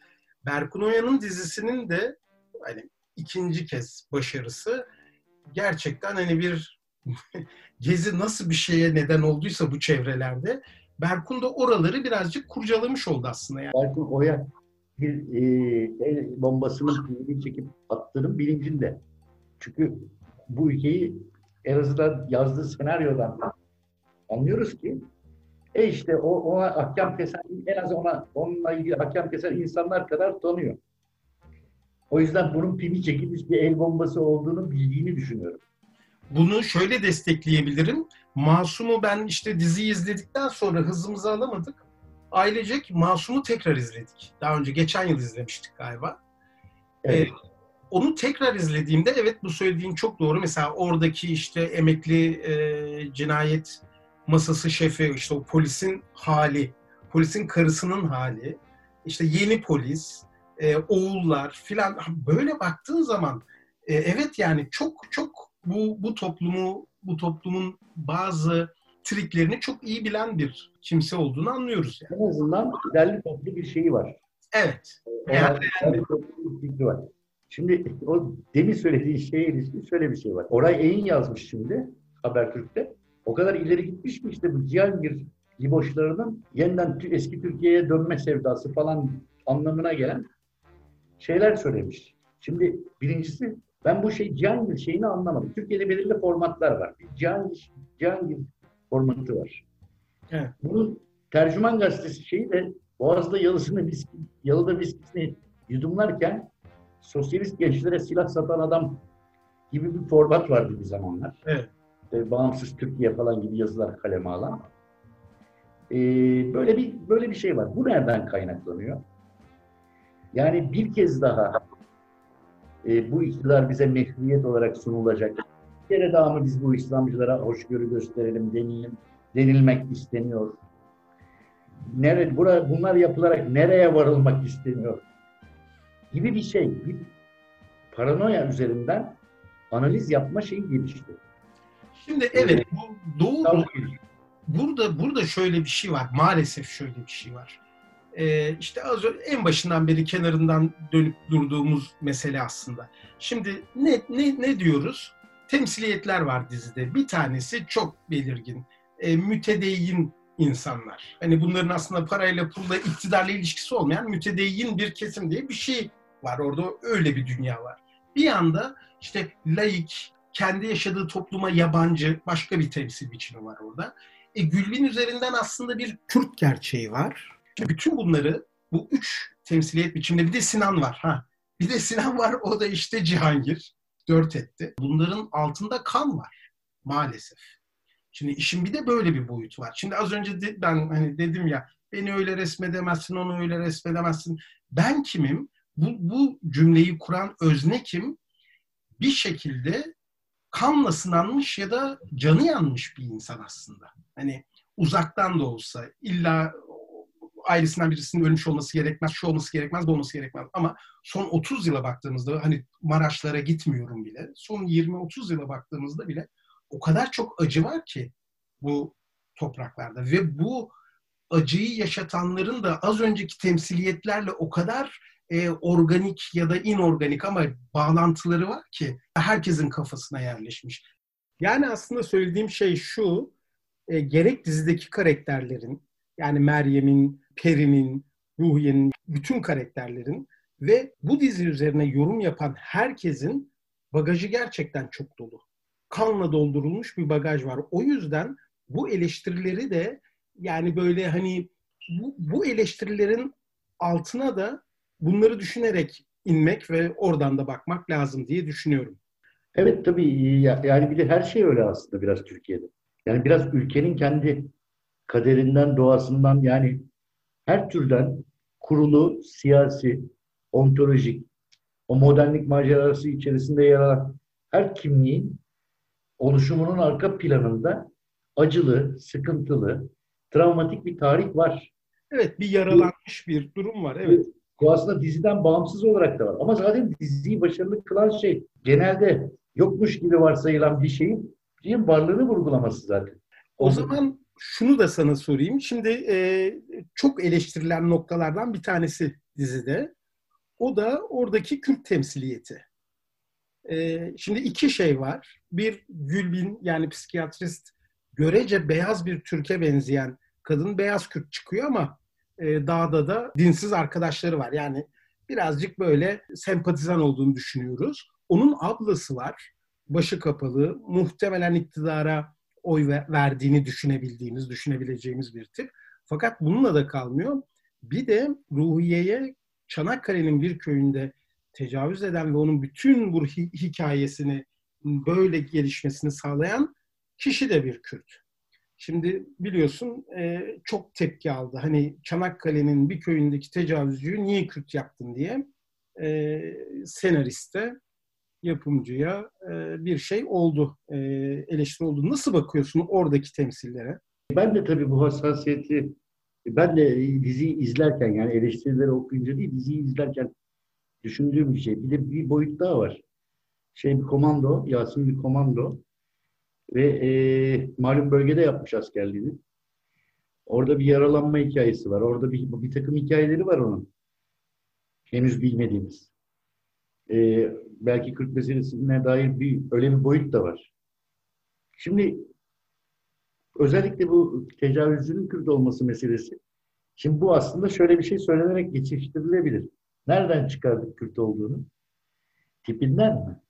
Berkun Oya'nın dizisinin de hani ikinci kez başarısı gerçekten hani bir *laughs* gezi nasıl bir şeye neden olduysa bu çevrelerde Berkun da oraları birazcık kurcalamış oldu aslında yani. Berkun Oya bir e, el bombasının pilini çekip attığının bilincinde. Çünkü bu ülkeyi en azından yazdığı senaryodan anlıyoruz ki e işte o ona hakem kesen en az ona onunla ilgili hakem kesen insanlar kadar tanıyor. O yüzden bunun pimi çekilmiş bir el bombası olduğunu bildiğini düşünüyorum. Bunu şöyle destekleyebilirim. Masum'u ben işte diziyi izledikten sonra hızımızı alamadık. Ailecek Masum'u tekrar izledik. Daha önce geçen yıl izlemiştik galiba. Evet. Ee, onu tekrar izlediğimde evet bu söylediğin çok doğru. Mesela oradaki işte emekli e, cinayet masası şefi, işte o polisin hali, polisin karısının hali, işte yeni polis, e, oğullar filan böyle baktığın zaman e, evet yani çok çok bu bu toplumu bu toplumun bazı triklerini çok iyi bilen bir kimse olduğunu anlıyoruz yani. En azından derli toplu bir şeyi var. Evet. Yani- derli toplu bir fikri var. Şimdi o demin söylediği şeye ilişkin şöyle bir şey var. Oray Eğin yazmış şimdi Habertürk'te. O kadar ileri gitmiş ki işte bu Cihangir liboşlarının yeniden eski Türkiye'ye dönme sevdası falan anlamına gelen şeyler söylemiş. Şimdi birincisi ben bu şey Cihangir şeyini anlamadım. Türkiye'de belirli formatlar var. Cihangir, Cihangir formatı var. Evet. Bunun tercüman gazetesi şeyi de Boğaz'da yalısını viski, yalıda viskisini yudumlarken sosyalist gençlere silah satan adam gibi bir format vardı bir zamanlar. Evet. İşte bağımsız Türkiye falan gibi yazılar kaleme alan. Ee, böyle bir böyle bir şey var. Bu nereden kaynaklanıyor? Yani bir kez daha e, bu iktidar bize mehriyet olarak sunulacak. Bir kere daha mı biz bu İslamcılara hoşgörü gösterelim denilim, denilmek isteniyor? Nere, bura, bunlar yapılarak nereye varılmak isteniyor? Gibi bir şey. Bir paranoya üzerinden analiz yapma şeyi gelişti. Şimdi evet bu doğru. Tamam. Burada burada şöyle bir şey var. Maalesef şöyle bir şey var. Ee, işte az önce en başından beri kenarından dönüp durduğumuz mesele aslında. Şimdi ne ne ne diyoruz? Temsiliyetler var dizide. Bir tanesi çok belirgin. Ee, mütedeyyin insanlar. Hani bunların aslında parayla pulla iktidarla ilişkisi olmayan mütedeyyin bir kesim diye bir şey var orada. Öyle bir dünya var. Bir yanda işte laik, kendi yaşadığı topluma yabancı başka bir temsil biçimi var orada. E, Gülbin üzerinden aslında bir Kürt gerçeği var. İşte bütün bunları bu üç temsiliyet biçiminde bir de Sinan var. ha. Bir de Sinan var o da işte Cihangir. Dört etti. Bunların altında kan var maalesef. Şimdi işin bir de böyle bir boyutu var. Şimdi az önce de, ben hani dedim ya beni öyle resmedemezsin, onu öyle resmedemezsin. Ben kimim? Bu, bu cümleyi kuran özne kim? Bir şekilde kanla sınanmış ya da canı yanmış bir insan aslında. Hani uzaktan da olsa illa ailesinden birisinin ölmüş olması gerekmez, şu olması gerekmez, bu olması gerekmez. Ama son 30 yıla baktığımızda hani Maraşlara gitmiyorum bile. Son 20-30 yıla baktığımızda bile o kadar çok acı var ki bu topraklarda ve bu acıyı yaşatanların da az önceki temsiliyetlerle o kadar e, organik ya da inorganik ama bağlantıları var ki herkesin kafasına yerleşmiş. Yani aslında söylediğim şey şu, e, gerek dizideki karakterlerin, yani Meryem'in, Peri'nin, Ruhiye'nin, bütün karakterlerin ve bu dizi üzerine yorum yapan herkesin bagajı gerçekten çok dolu. Kanla doldurulmuş bir bagaj var. O yüzden bu eleştirileri de yani böyle hani bu, bu eleştirilerin altına da bunları düşünerek inmek ve oradan da bakmak lazım diye düşünüyorum. Evet tabii yani bir de her şey öyle aslında biraz Türkiye'de. Yani biraz ülkenin kendi kaderinden, doğasından yani her türden kurulu, siyasi, ontolojik, o modernlik macerası içerisinde yer alan her kimliğin oluşumunun arka planında acılı, sıkıntılı, travmatik bir tarih var. Evet, bir yaralanmış bir durum var. Evet. Bu aslında diziden bağımsız olarak da var. Ama zaten diziyi başarılı kılan şey genelde yokmuş gibi varsayılan bir şeyin, şeyin varlığını vurgulaması zaten. O, o zaman şunu da sana sorayım. Şimdi e, çok eleştirilen noktalardan bir tanesi dizide. O da oradaki Kürt temsiliyeti. E, şimdi iki şey var. Bir Gülbin yani psikiyatrist görece beyaz bir Türk'e benzeyen kadın beyaz Kürt çıkıyor ama e, dağda da dinsiz arkadaşları var. Yani birazcık böyle sempatizan olduğunu düşünüyoruz. Onun ablası var. Başı kapalı. Muhtemelen iktidara oy verdiğini düşünebildiğimiz, düşünebileceğimiz bir tip. Fakat bununla da kalmıyor. Bir de Ruhiye'ye Çanakkale'nin bir köyünde tecavüz eden ve onun bütün bu hikayesini böyle gelişmesini sağlayan kişi de bir Kürt. Şimdi biliyorsun e, çok tepki aldı. Hani Çanakkale'nin bir köyündeki tecavüzcüyü niye Kürt yaptın diye e, senariste, yapımcıya e, bir şey oldu, e, eleştiri oldu. Nasıl bakıyorsun oradaki temsillere? Ben de tabii bu hassasiyeti, ben de diziyi izlerken yani eleştirileri okuyunca değil, diziyi izlerken düşündüğüm bir şey. Bir de bir boyut daha var. Şey bir komando, Yasin bir komando ve e, malum bölgede yapmış askerliğini. Orada bir yaralanma hikayesi var. Orada bir, bir takım hikayeleri var onun. Henüz bilmediğimiz. E, belki Kürt meselesine dair bir öyle bir boyut da var. Şimdi özellikle bu tecavüzcünün Kürt olması meselesi. Şimdi bu aslında şöyle bir şey söylenerek geçiştirilebilir. Nereden çıkardık Kürt olduğunu? Tipinden mi?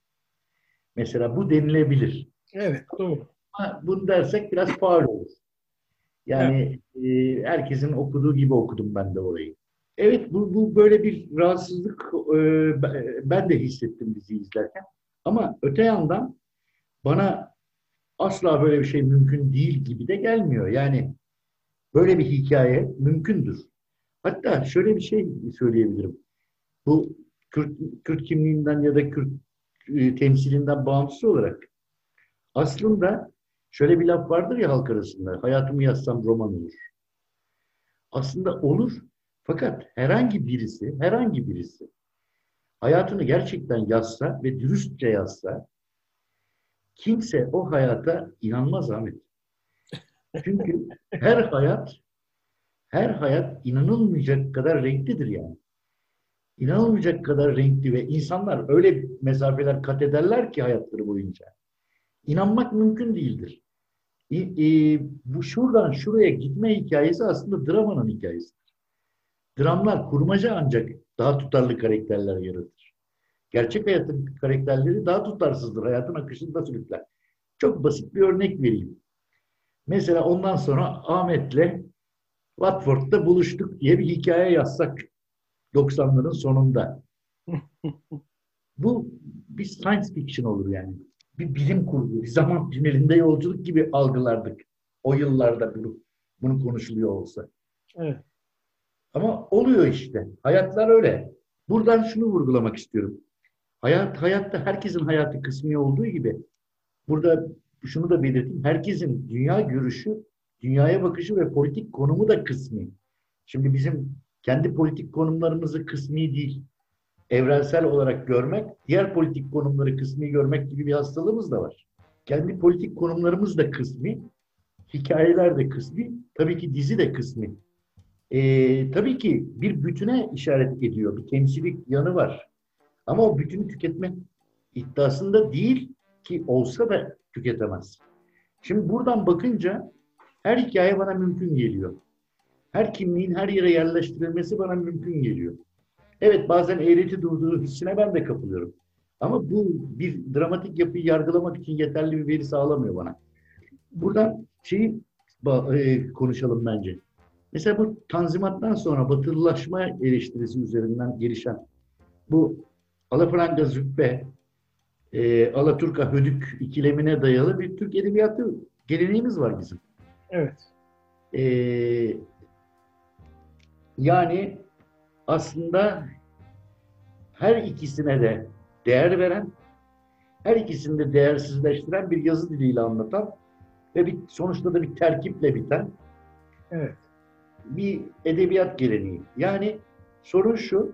Mesela bu denilebilir. Evet, doğru. Ama bunu dersek biraz faul olur. Yani evet. e, herkesin okuduğu gibi okudum ben de orayı. Evet, bu, bu böyle bir rahatsızlık e, ben de hissettim dizi izlerken. Ama öte yandan bana asla böyle bir şey mümkün değil gibi de gelmiyor. Yani böyle bir hikaye mümkündür. Hatta şöyle bir şey söyleyebilirim. Bu Kürt, Kürt kimliğinden ya da Kürt e, temsilinden bağımsız olarak aslında şöyle bir laf vardır ya halk arasında. Hayatımı yazsam roman olur. Aslında olur. Fakat herhangi birisi, herhangi birisi hayatını gerçekten yazsa ve dürüstçe yazsa kimse o hayata inanmaz Ahmet. Çünkü her hayat her hayat inanılmayacak kadar renklidir yani. İnanılmayacak kadar renkli ve insanlar öyle mesafeler kat ederler ki hayatları boyunca inanmak mümkün değildir. E, e, bu şuradan şuraya gitme hikayesi aslında dramanın hikayesidir. Dramlar kurmaca ancak daha tutarlı karakterler yaratır. Gerçek hayatın karakterleri daha tutarsızdır. Hayatın akışında sürükler. Çok basit bir örnek vereyim. Mesela ondan sonra Ahmet'le Watford'da buluştuk diye bir hikaye yazsak 90'ların sonunda. *laughs* Bu bir science fiction olur yani bir bilim kurgu, bir zaman tünelinde yolculuk gibi algılardık. O yıllarda bunu, bunu konuşuluyor olsa. Evet. Ama oluyor işte. Hayatlar öyle. Buradan şunu vurgulamak istiyorum. Hayat, hayatta herkesin hayatı kısmi olduğu gibi burada şunu da belirteyim. Herkesin dünya görüşü, dünyaya bakışı ve politik konumu da kısmi. Şimdi bizim kendi politik konumlarımızı kısmi değil, evrensel olarak görmek, diğer politik konumları kısmi görmek gibi bir hastalığımız da var. Kendi politik konumlarımız da kısmi, hikayeler de kısmi, tabii ki dizi de kısmi. Ee, tabii ki bir bütüne işaret ediyor, bir temsilik yanı var. Ama o bütünü tüketme iddiasında değil ki olsa da tüketemez. Şimdi buradan bakınca her hikaye bana mümkün geliyor. Her kimliğin her yere yerleştirilmesi bana mümkün geliyor. Evet bazen eğreti durduğu hissine ben de kapılıyorum. Ama bu bir dramatik yapıyı yargılamak için yeterli bir veri sağlamıyor bana. Buradan şeyi e, konuşalım bence. Mesela bu tanzimattan sonra batılılaşma eleştirisi üzerinden gelişen bu alafranga züppe, e, Alaturka hödük ikilemine dayalı bir Türk edebiyatı geleneğimiz var bizim. Evet. E, yani aslında her ikisine de değer veren, her ikisini de değersizleştiren bir yazı diliyle anlatan ve bir sonuçta da bir terkiple biten Evet. Bir edebiyat geleneği. Yani sorun şu,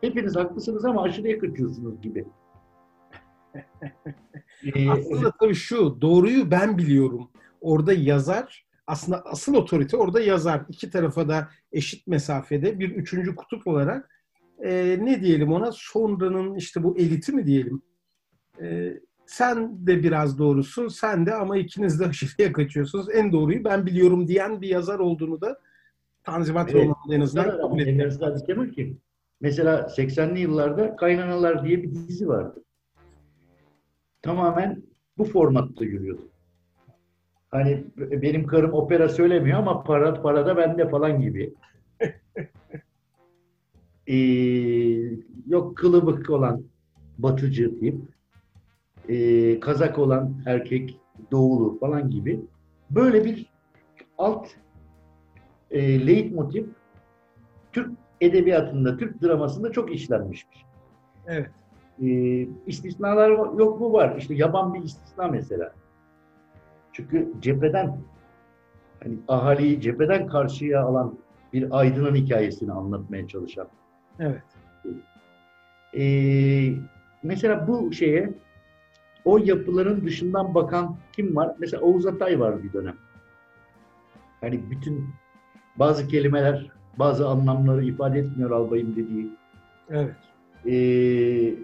hepiniz haklısınız ama aşırıya kaçıyorsunuz gibi. *laughs* Ee, Aslında tabii şu, doğruyu ben biliyorum. Orada yazar, aslında asıl otorite orada yazar. İki tarafa da eşit mesafede bir üçüncü kutup olarak e, ne diyelim ona sonranın işte bu eliti mi diyelim. E, sen de biraz doğrusun, sen de ama ikiniz de aşırıya kaçıyorsunuz. En doğruyu ben biliyorum diyen bir yazar olduğunu da Tanzimat Evet. romanında en azından kabul Kemal kim? Mesela 80'li yıllarda Kaynanalar diye bir dizi vardı. Tamamen bu formatta yürüyordu. Hani benim karım opera söylemiyor ama para parada bende falan gibi. *laughs* Ee, yok kılıbık olan batıcı tip, ee, kazak olan erkek doğulu falan gibi. Böyle bir alt e, leitmotiv Türk edebiyatında, Türk dramasında çok işlenmiştir. Evet. E, istisnalar yok mu var? İşte yaban bir istisna mesela. Çünkü cepheden hani ahaliyi cepheden karşıya alan bir aydının hikayesini anlatmaya çalışan. Evet. E, mesela bu şeye o yapıların dışından bakan kim var? Mesela Oğuz Atay var bir dönem. Hani bütün bazı kelimeler, bazı anlamları ifade etmiyor albayım dediği. Evet. Ee,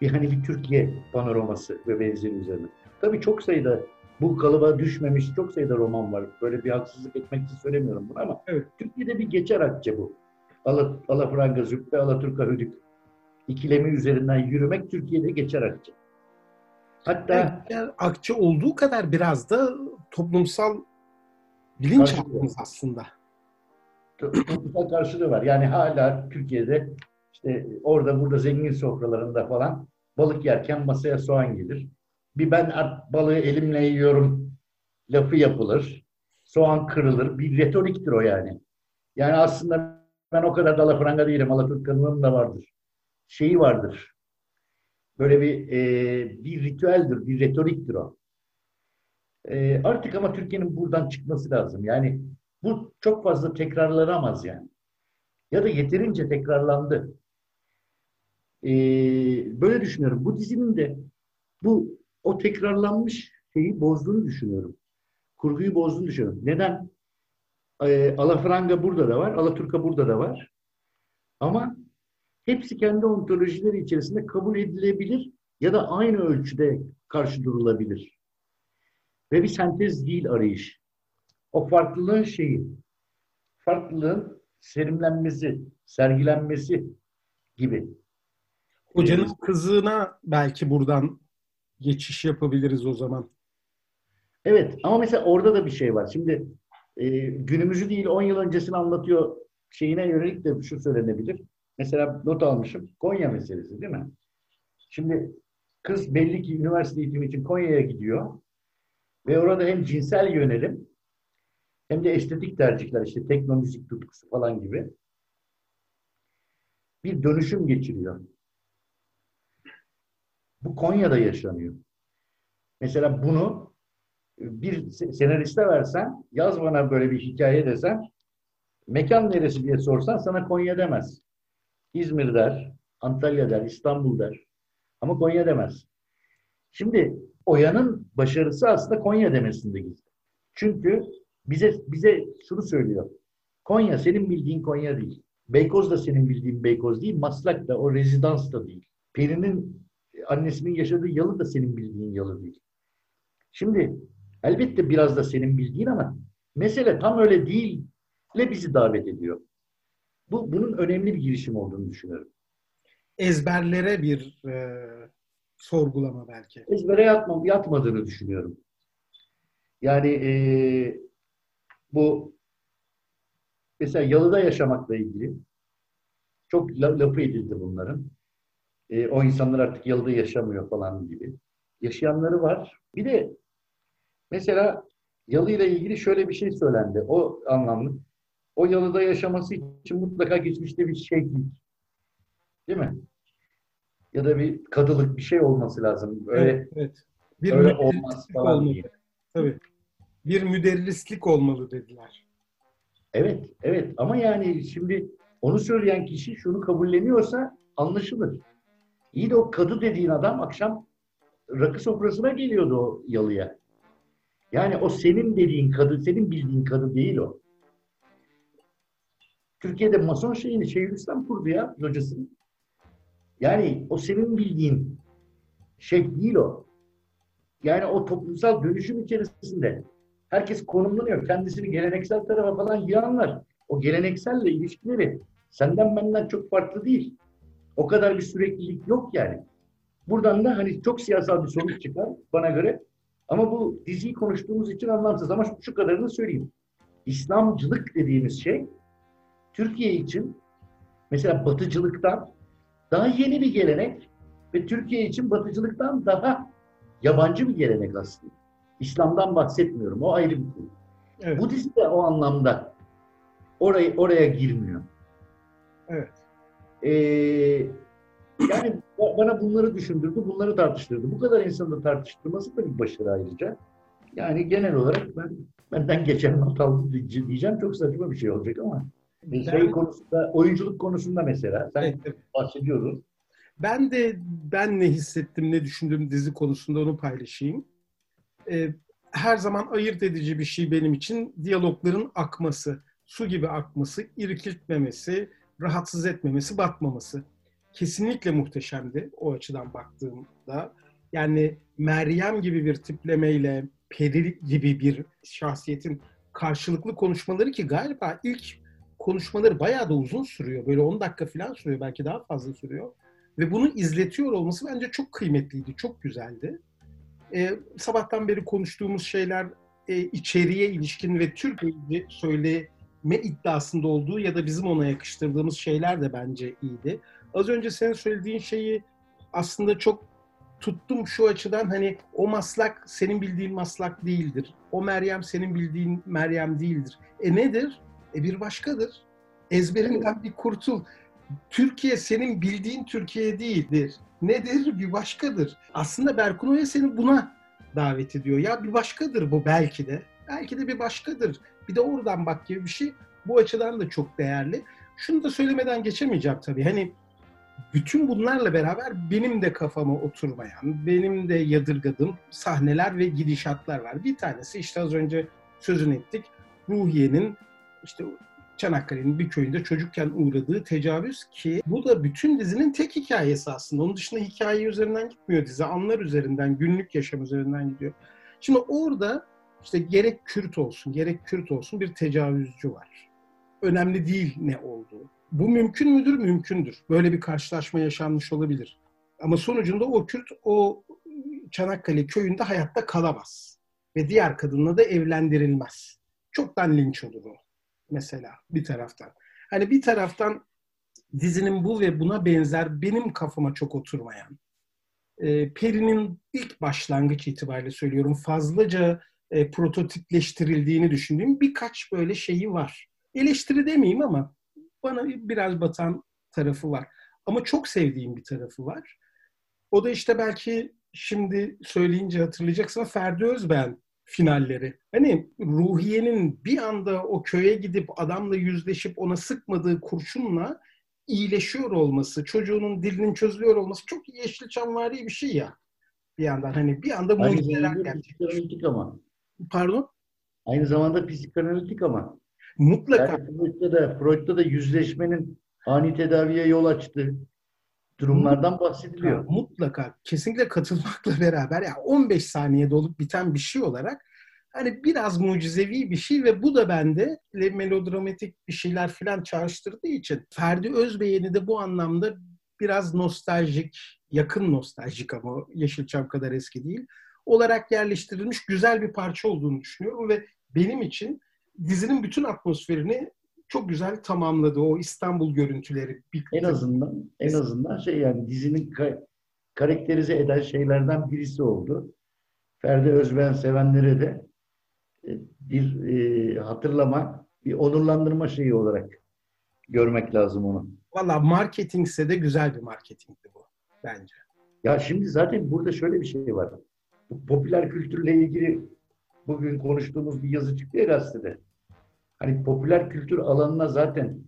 bir hani bir Türkiye panoraması ve benzeri üzerine. Tabii çok sayıda bu kalıba düşmemiş çok sayıda roman var. Böyle bir haksızlık etmek için söylemiyorum bunu ama Evet. Türkiye'de bir geçer akçe bu. Ala, Alafranga Züppe, Alaturka Hüdük ikilemi üzerinden yürümek Türkiye'de geçer akçe. Hatta Yani akçe olduğu kadar biraz da toplumsal bilinçaltımız aslında. toplumsal karşılığı var. Yani hala Türkiye'de işte orada burada zengin sofralarında falan balık yerken masaya soğan gelir. Bir ben balığı elimle yiyorum lafı yapılır. Soğan kırılır. Bir retoriktir o yani. Yani aslında ben o kadar dalafranga değilim. Alaturkanlığım da vardır. Şeyi vardır. Böyle bir e, bir ritüeldir, bir retoriktir o. E, artık ama Türkiye'nin buradan çıkması lazım. Yani bu çok fazla tekrarlanamaz yani. Ya da yeterince tekrarlandı. Ee, böyle düşünüyorum. Bu dizinin de bu o tekrarlanmış şeyi bozduğunu düşünüyorum. Kurguyu bozduğunu düşünüyorum. Neden? Ee, Alafranga burada da var, Alaturka burada da var. Ama hepsi kendi ontolojileri içerisinde kabul edilebilir ya da aynı ölçüde karşı durulabilir. Ve bir sentez değil arayış. O farklılığın şeyi, farklılığın serimlenmesi, sergilenmesi gibi. Hocanın kızına belki buradan geçiş yapabiliriz o zaman. Evet ama mesela orada da bir şey var. Şimdi e, günümüzü değil 10 yıl öncesini anlatıyor şeyine yönelik de şu söylenebilir. Mesela not almışım. Konya meselesi değil mi? Şimdi kız belli ki üniversite eğitimi için Konya'ya gidiyor. Ve orada hem cinsel yönelim hem de estetik tercihler işte tekno müzik tutkusu falan gibi bir dönüşüm geçiriyor. Bu Konya'da yaşanıyor. Mesela bunu bir senariste versen, yaz bana böyle bir hikaye desen, Mekan neresi diye sorsan sana Konya demez. İzmir der, Antalya der, İstanbul der. Ama Konya demez. Şimdi Oya'nın başarısı aslında Konya demesinde gizli. Çünkü bize bize şunu söylüyor. Konya senin bildiğin Konya değil. Beykoz da senin bildiğin Beykoz değil. Maslak da o rezidans da değil. Peri'nin annesinin yaşadığı yalı da senin bildiğin yalı değil. Şimdi elbette biraz da senin bildiğin ama mesele tam öyle değil ile bizi davet ediyor. Bu bunun önemli bir girişim olduğunu düşünüyorum. Ezberlere bir e, sorgulama belki. Ezbere yatma, yatmadığını düşünüyorum. Yani e, bu mesela yalıda yaşamakla ilgili çok la- lafı edildi bunların. E, o insanlar artık yalıda yaşamıyor falan gibi. Yaşayanları var. Bir de mesela yalıyla ilgili şöyle bir şey söylendi. O anlamlı. O yalıda yaşaması için mutlaka geçmişte bir şeyhlik. Değil mi? Ya da bir kadılık bir şey olması lazım. Böyle evet, evet. Bir öyle olmaz falan olmalı. diye. Tabii. Bir müderrislik olmalı dediler. Evet, evet. Ama yani şimdi onu söyleyen kişi şunu kabulleniyorsa anlaşılır. İyi de o kadı dediğin adam akşam rakı sofrasına geliyordu o yalıya. Yani o senin dediğin kadı, senin bildiğin kadı değil o. Türkiye'de mason şeyini Şeyhülislam kurdu ya hocasını. Yani o senin bildiğin şey değil o. Yani o toplumsal dönüşüm içerisinde herkes konumlanıyor. Kendisini geleneksel tarafa falan yığanlar. O gelenekselle ilişkileri senden benden çok farklı değil. O kadar bir süreklilik yok yani. Buradan da hani çok siyasal bir sonuç çıkar bana göre. Ama bu diziyi konuştuğumuz için anlamsız. Ama şu, şu kadarını söyleyeyim. İslamcılık dediğimiz şey Türkiye için mesela batıcılıktan daha yeni bir gelenek ve Türkiye için batıcılıktan daha yabancı bir gelenek aslında. İslam'dan bahsetmiyorum. O ayrı bir konu. Evet. Bu dizi de o anlamda oraya, oraya girmiyor. Evet. Ee, yani ba- bana bunları düşündürdü, bunları tartıştırdı. Bu kadar insanı da tartıştırması da bir başarı ayrıca. Yani genel olarak ben benden geçen not aldım diye- diyeceğim. Çok saçma bir şey olacak ama. Şey Ben- konusunda, oyunculuk konusunda mesela sen Evet, bahsediyoruz. Ben de ben ne hissettim, ne düşündüm dizi konusunda onu paylaşayım. Ee, her zaman ayırt edici bir şey benim için diyalogların akması, su gibi akması, irkiltmemesi, rahatsız etmemesi, batmaması. Kesinlikle muhteşemdi o açıdan baktığımda. Yani Meryem gibi bir tiplemeyle Peri gibi bir şahsiyetin karşılıklı konuşmaları ki galiba ilk konuşmaları bayağı da uzun sürüyor. Böyle 10 dakika falan sürüyor. Belki daha fazla sürüyor. Ve bunu izletiyor olması bence çok kıymetliydi, çok güzeldi. Ee, sabahtan beri konuştuğumuz şeyler e, içeriğe ilişkin ve Türkiye'yi söyleme iddiasında olduğu ya da bizim ona yakıştırdığımız şeyler de bence iyiydi. Az önce senin söylediğin şeyi aslında çok tuttum şu açıdan hani o maslak senin bildiğin maslak değildir. O Meryem senin bildiğin Meryem değildir. E nedir? E bir başkadır. Ezberinden bir kurtul. Türkiye senin bildiğin Türkiye değildir. Nedir? Bir başkadır. Aslında Berkun Oya seni buna davet ediyor. Ya bir başkadır bu belki de. Belki de bir başkadır. Bir de oradan bak gibi bir şey. Bu açıdan da çok değerli. Şunu da söylemeden geçemeyeceğim tabii. Hani bütün bunlarla beraber benim de kafama oturmayan, benim de yadırgadığım sahneler ve gidişatlar var. Bir tanesi işte az önce sözünü ettik. Ruhiye'nin işte Çanakkale'nin bir köyünde çocukken uğradığı tecavüz ki bu da bütün dizinin tek hikayesi aslında. Onun dışında hikaye üzerinden gitmiyor dizi. Anlar üzerinden, günlük yaşam üzerinden gidiyor. Şimdi orada işte gerek Kürt olsun, gerek Kürt olsun bir tecavüzcü var. Önemli değil ne olduğu. Bu mümkün müdür? Mümkündür. Böyle bir karşılaşma yaşanmış olabilir. Ama sonucunda o Kürt o Çanakkale köyünde hayatta kalamaz. Ve diğer kadınla da evlendirilmez. Çoktan linç olur o mesela bir taraftan. Hani bir taraftan dizinin bu ve buna benzer benim kafama çok oturmayan, e, Peri'nin ilk başlangıç itibariyle söylüyorum fazlaca e, prototipleştirildiğini düşündüğüm birkaç böyle şeyi var. Eleştiri demeyeyim ama bana biraz batan tarafı var. Ama çok sevdiğim bir tarafı var. O da işte belki şimdi söyleyince hatırlayacaksın Ferdi Özben finalleri. Hani Ruhiye'nin bir anda o köye gidip adamla yüzleşip ona sıkmadığı kurşunla iyileşiyor olması, çocuğunun dilinin çözülüyor olması çok Yeşilçamvari bir şey ya. Bir yandan hani bir anda mucizeler gerçekleşiyor. psikanalitik ama. Pardon? Aynı zamanda psikanalitik ama. Mutlaka. Yani Freud'da da, Freud'da da yüzleşmenin ani tedaviye yol açtığı durumlardan bahsediliyor. Mutlaka, mutlaka kesinlikle katılmakla *laughs* beraber ya 15 saniyede olup biten bir şey olarak hani biraz mucizevi bir şey ve bu da bende melodramatik bir şeyler filan çağrıştırdığı için Ferdi Özbeğen'i de bu anlamda biraz nostaljik, yakın nostaljik ama Yeşilçam kadar eski değil olarak yerleştirilmiş güzel bir parça olduğunu düşünüyorum ve benim için dizinin bütün atmosferini çok güzel tamamladı. O İstanbul görüntüleri. Bir En azından en azından şey yani dizinin ka- karakterize eden şeylerden birisi oldu. Ferdi Özben sevenlere de e, bir e, hatırlama, bir onurlandırma şeyi olarak görmek lazım onu. Valla marketingse de güzel bir marketingdi bu bence. Ya şimdi zaten burada şöyle bir şey var. Bu popüler kültürle ilgili bugün konuştuğumuz bir yazı çıktı ya gazetede. Hani popüler kültür alanına zaten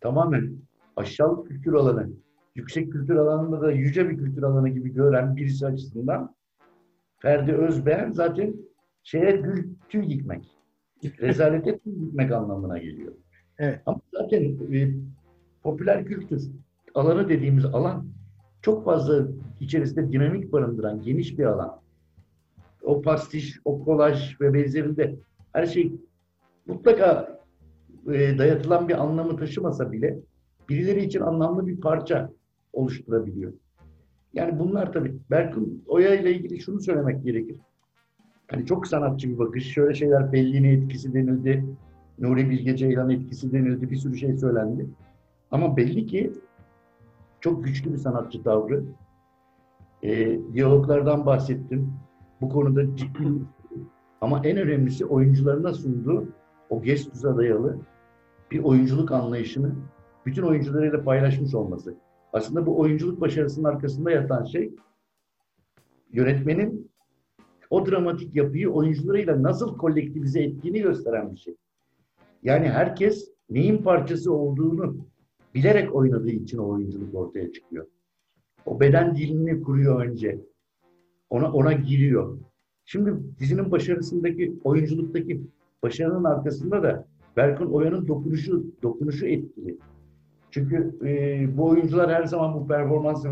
tamamen aşağılık kültür alanı, yüksek kültür alanında da yüce bir kültür alanı gibi gören birisi açısından Ferdi Özbeğen zaten şeye gül tüy dikmek, *laughs* rezalete tüy dikmek anlamına geliyor. Evet. Ama zaten e, popüler kültür alanı dediğimiz alan çok fazla içerisinde dinamik barındıran geniş bir alan. O pastiş, o kolaj ve benzerinde her şey mutlaka e, dayatılan bir anlamı taşımasa bile birileri için anlamlı bir parça oluşturabiliyor. Yani bunlar tabii Berkun Oya ile ilgili şunu söylemek gerekir. Hani çok sanatçı bir bakış. Şöyle şeyler Bellini etkisi denildi. Nuri Bilge Ceylan etkisi denildi. Bir sürü şey söylendi. Ama belli ki çok güçlü bir sanatçı tavrı. E, diyaloglardan bahsettim. Bu konuda ciddi ama en önemlisi oyuncularına sunduğu o gestüze dayalı bir oyunculuk anlayışını bütün oyuncularıyla paylaşmış olması. Aslında bu oyunculuk başarısının arkasında yatan şey yönetmenin o dramatik yapıyı oyuncularıyla nasıl kolektivize ettiğini gösteren bir şey. Yani herkes neyin parçası olduğunu bilerek oynadığı için o oyunculuk ortaya çıkıyor. O beden dilini kuruyor önce. Ona ona giriyor. Şimdi dizinin başarısındaki oyunculuktaki başarının arkasında da Berkun Oya'nın dokunuşu dokunuşu etkili. Çünkü e, bu oyuncular her zaman bu performansı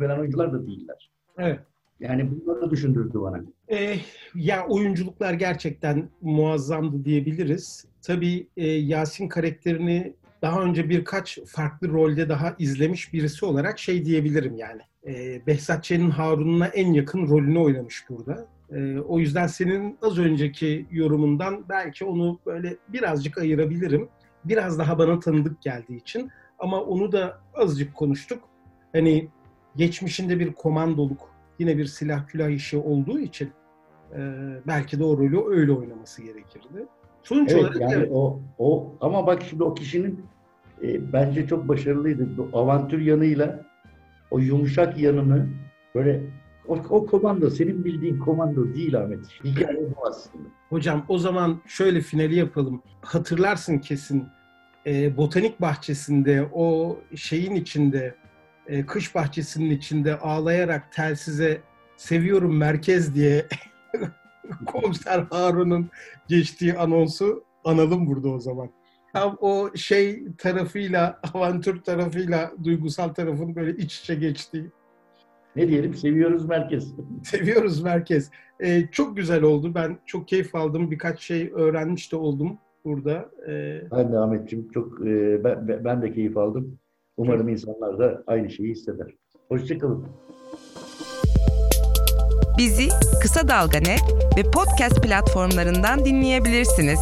veren oyuncular da değiller. Evet. Yani bunları da düşündürdü bana. E, ya oyunculuklar gerçekten muazzamdı diyebiliriz. Tabii e, Yasin karakterini daha önce birkaç farklı rolde daha izlemiş birisi olarak şey diyebilirim yani. E, Behzat Ç'nin Harun'una en yakın rolünü oynamış burada. E, o yüzden senin az önceki yorumundan belki onu böyle birazcık ayırabilirim. Biraz daha bana tanıdık geldiği için. Ama onu da azıcık konuştuk. Hani geçmişinde bir komandoluk, yine bir silah külah işi olduğu için e, belki de o rolü öyle oynaması gerekirdi. Sonuç Evet olarak yani evet. o o ama bak şimdi o kişinin e, bence çok başarılıydı. Bu avantür yanıyla o yumuşak yanını böyle o, o komando senin bildiğin komando değil Ahmet. Hikaye bu aslında. Hocam o zaman şöyle finali yapalım. Hatırlarsın kesin e, botanik bahçesinde o şeyin içinde e, kış bahçesinin içinde ağlayarak telsize seviyorum merkez diye *laughs* komiser Harun'un geçtiği anonsu analım burada o zaman. Tam o şey tarafıyla, avantür tarafıyla duygusal tarafın böyle iç içe geçtiği. Ne diyelim seviyoruz merkez. *laughs* Seviyoruz merkez. Ee, çok güzel oldu. Ben çok keyif aldım. Birkaç şey öğrenmiş de oldum burada. Ee, Ben de Ahmetciğim çok e, ben, ben de keyif aldım. Umarım insanlar da aynı şeyi hisseder. Hoşçakalın. Bizi Kısa Dalga Net ve podcast platformlarından dinleyebilirsiniz.